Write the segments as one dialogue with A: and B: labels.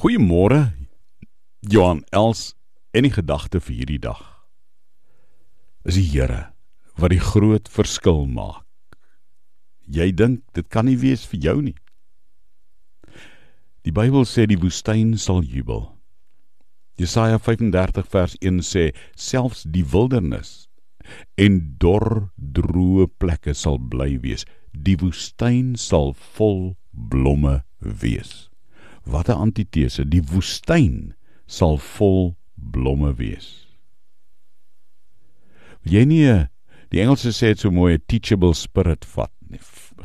A: Goeiemôre. Johan Els en die gedagte vir hierdie dag. Is die Here wat die groot verskil maak. Jy dink dit kan nie wees vir jou nie. Die Bybel sê die woestyn sal jubel. Jesaja 35 vers 1 sê selfs die wildernis en dor droë plekke sal bly wees. Die woestyn sal vol blomme wees. Wat 'n antitese, die woestyn sal vol blomme wees. Wil jy nie die Engelse sê dit so mooi 'n teachable spirit vat nie,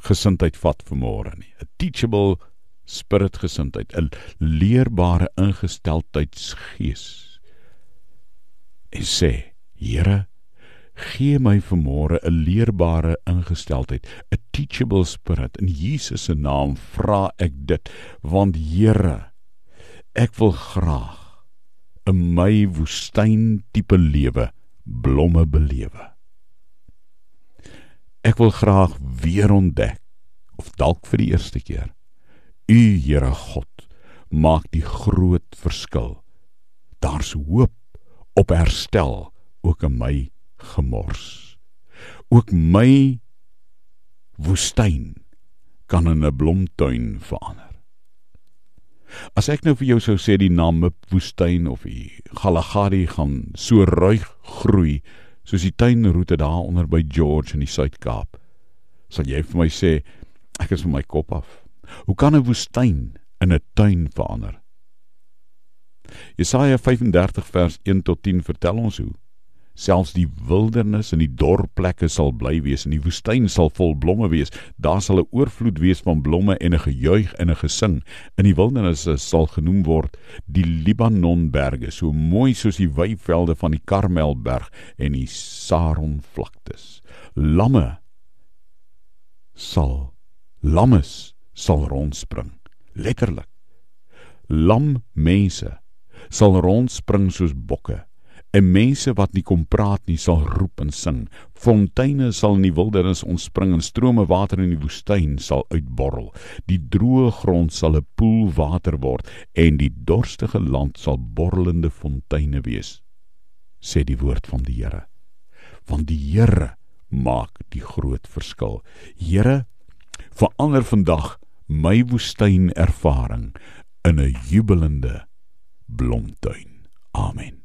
A: gesindheid vat vir môre nie. 'n Teachable spirit gesindheid, 'n leerbare ingesteldheidsgees. En sê, Here, gee my vanmôre 'n leerbare ingesteldheid, 'n teachable spirit. In Jesus se naam vra ek dit, want Here, ek wil graag in my woestyn tipe lewe blomme belewe. Ek wil graag weer ontdek of dalk vir die eerste keer U Here God maak die groot verskil. Daar's hoop op herstel ook in my gemors. Ook my woestyn kan in 'n blomtuin verander. As ek nou vir jou sou sê die naam woestyn of die Galagadi gaan so ruig groei soos die tuinroete daar onder by George in die Suid-Kaap, sal jy vir my sê ek is van my kop af. Hoe kan 'n woestyn in 'n tuin verander? Jesaja 35 vers 1 tot 10 vertel ons hoe selfs die wildernis en die dor plekke sal bly wees en die woestyn sal vol blomme wees. Daar sal 'n oorvloed wees van blomme en 'n gejuig en 'n gesing. In die wildernis sal genoem word die Libanonberge so mooi soos die weivelde van die Karmelberg en die Saron vlaktes lamme sal lammes sal rondspring letterlik. Lam mense sal rondspring soos bokke En mense wat nie kom praat nie sal roep en sing. Fonteine sal in die wildernis ontspring en strome water in die woestyn sal uitborrel. Die droë grond sal 'n poel water word en die dorstige land sal borrelende fonteine wees. Sê die woord van die Here. Want die Here maak die groot verskil. Here, verander vandag my woestyn ervaring in 'n jubelende blomtuin. Amen.